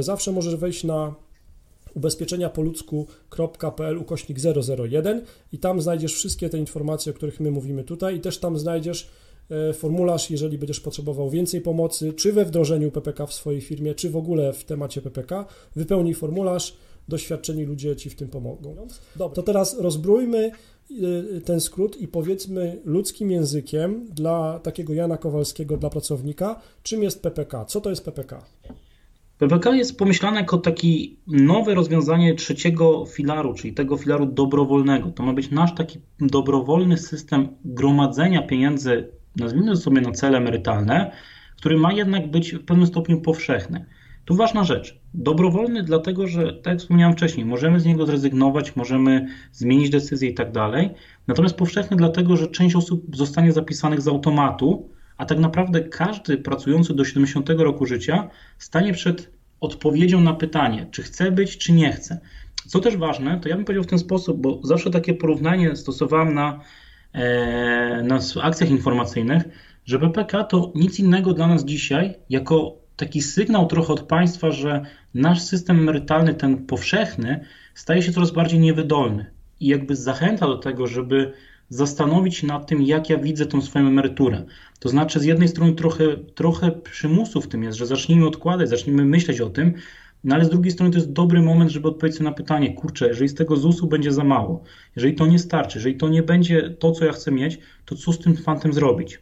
zawsze możesz wejść na ubezpieczenia po ludzku.pl ukośnik 001 i tam znajdziesz wszystkie te informacje, o których my mówimy tutaj i też tam znajdziesz e, formularz, jeżeli będziesz potrzebował więcej pomocy, czy we wdrożeniu PPK w swojej firmie, czy w ogóle w temacie PPK, wypełnij formularz, doświadczeni ludzie Ci w tym pomogą. Dobra, to teraz rozbrójmy e, ten skrót i powiedzmy ludzkim językiem dla takiego Jana Kowalskiego, dla pracownika, czym jest PPK, co to jest PPK? PPK jest pomyślane jako takie nowe rozwiązanie trzeciego filaru, czyli tego filaru dobrowolnego. To ma być nasz taki dobrowolny system gromadzenia pieniędzy, nazwijmy sobie na cele emerytalne, który ma jednak być w pewnym stopniu powszechny. Tu ważna rzecz. Dobrowolny, dlatego że, tak jak wspomniałem wcześniej, możemy z niego zrezygnować, możemy zmienić decyzję i tak dalej. Natomiast powszechny, dlatego że część osób zostanie zapisanych z automatu, a tak naprawdę każdy pracujący do 70 roku życia stanie przed odpowiedzią na pytanie, czy chce być, czy nie chce. Co też ważne, to ja bym powiedział w ten sposób, bo zawsze takie porównanie stosowałem na, e, na akcjach informacyjnych, że PPK to nic innego dla nas dzisiaj, jako taki sygnał trochę od państwa, że nasz system emerytalny, ten powszechny, staje się coraz bardziej niewydolny i jakby zachęca do tego, żeby zastanowić się nad tym, jak ja widzę tą swoją emeryturę. To znaczy, z jednej strony trochę, trochę przymusu w tym jest, że zacznijmy odkładać, zacznijmy myśleć o tym, no ale z drugiej strony to jest dobry moment, żeby odpowiedzieć na pytanie, kurczę, jeżeli z tego ZUS-u będzie za mało, jeżeli to nie starczy, jeżeli to nie będzie to, co ja chcę mieć, to co z tym fantem zrobić?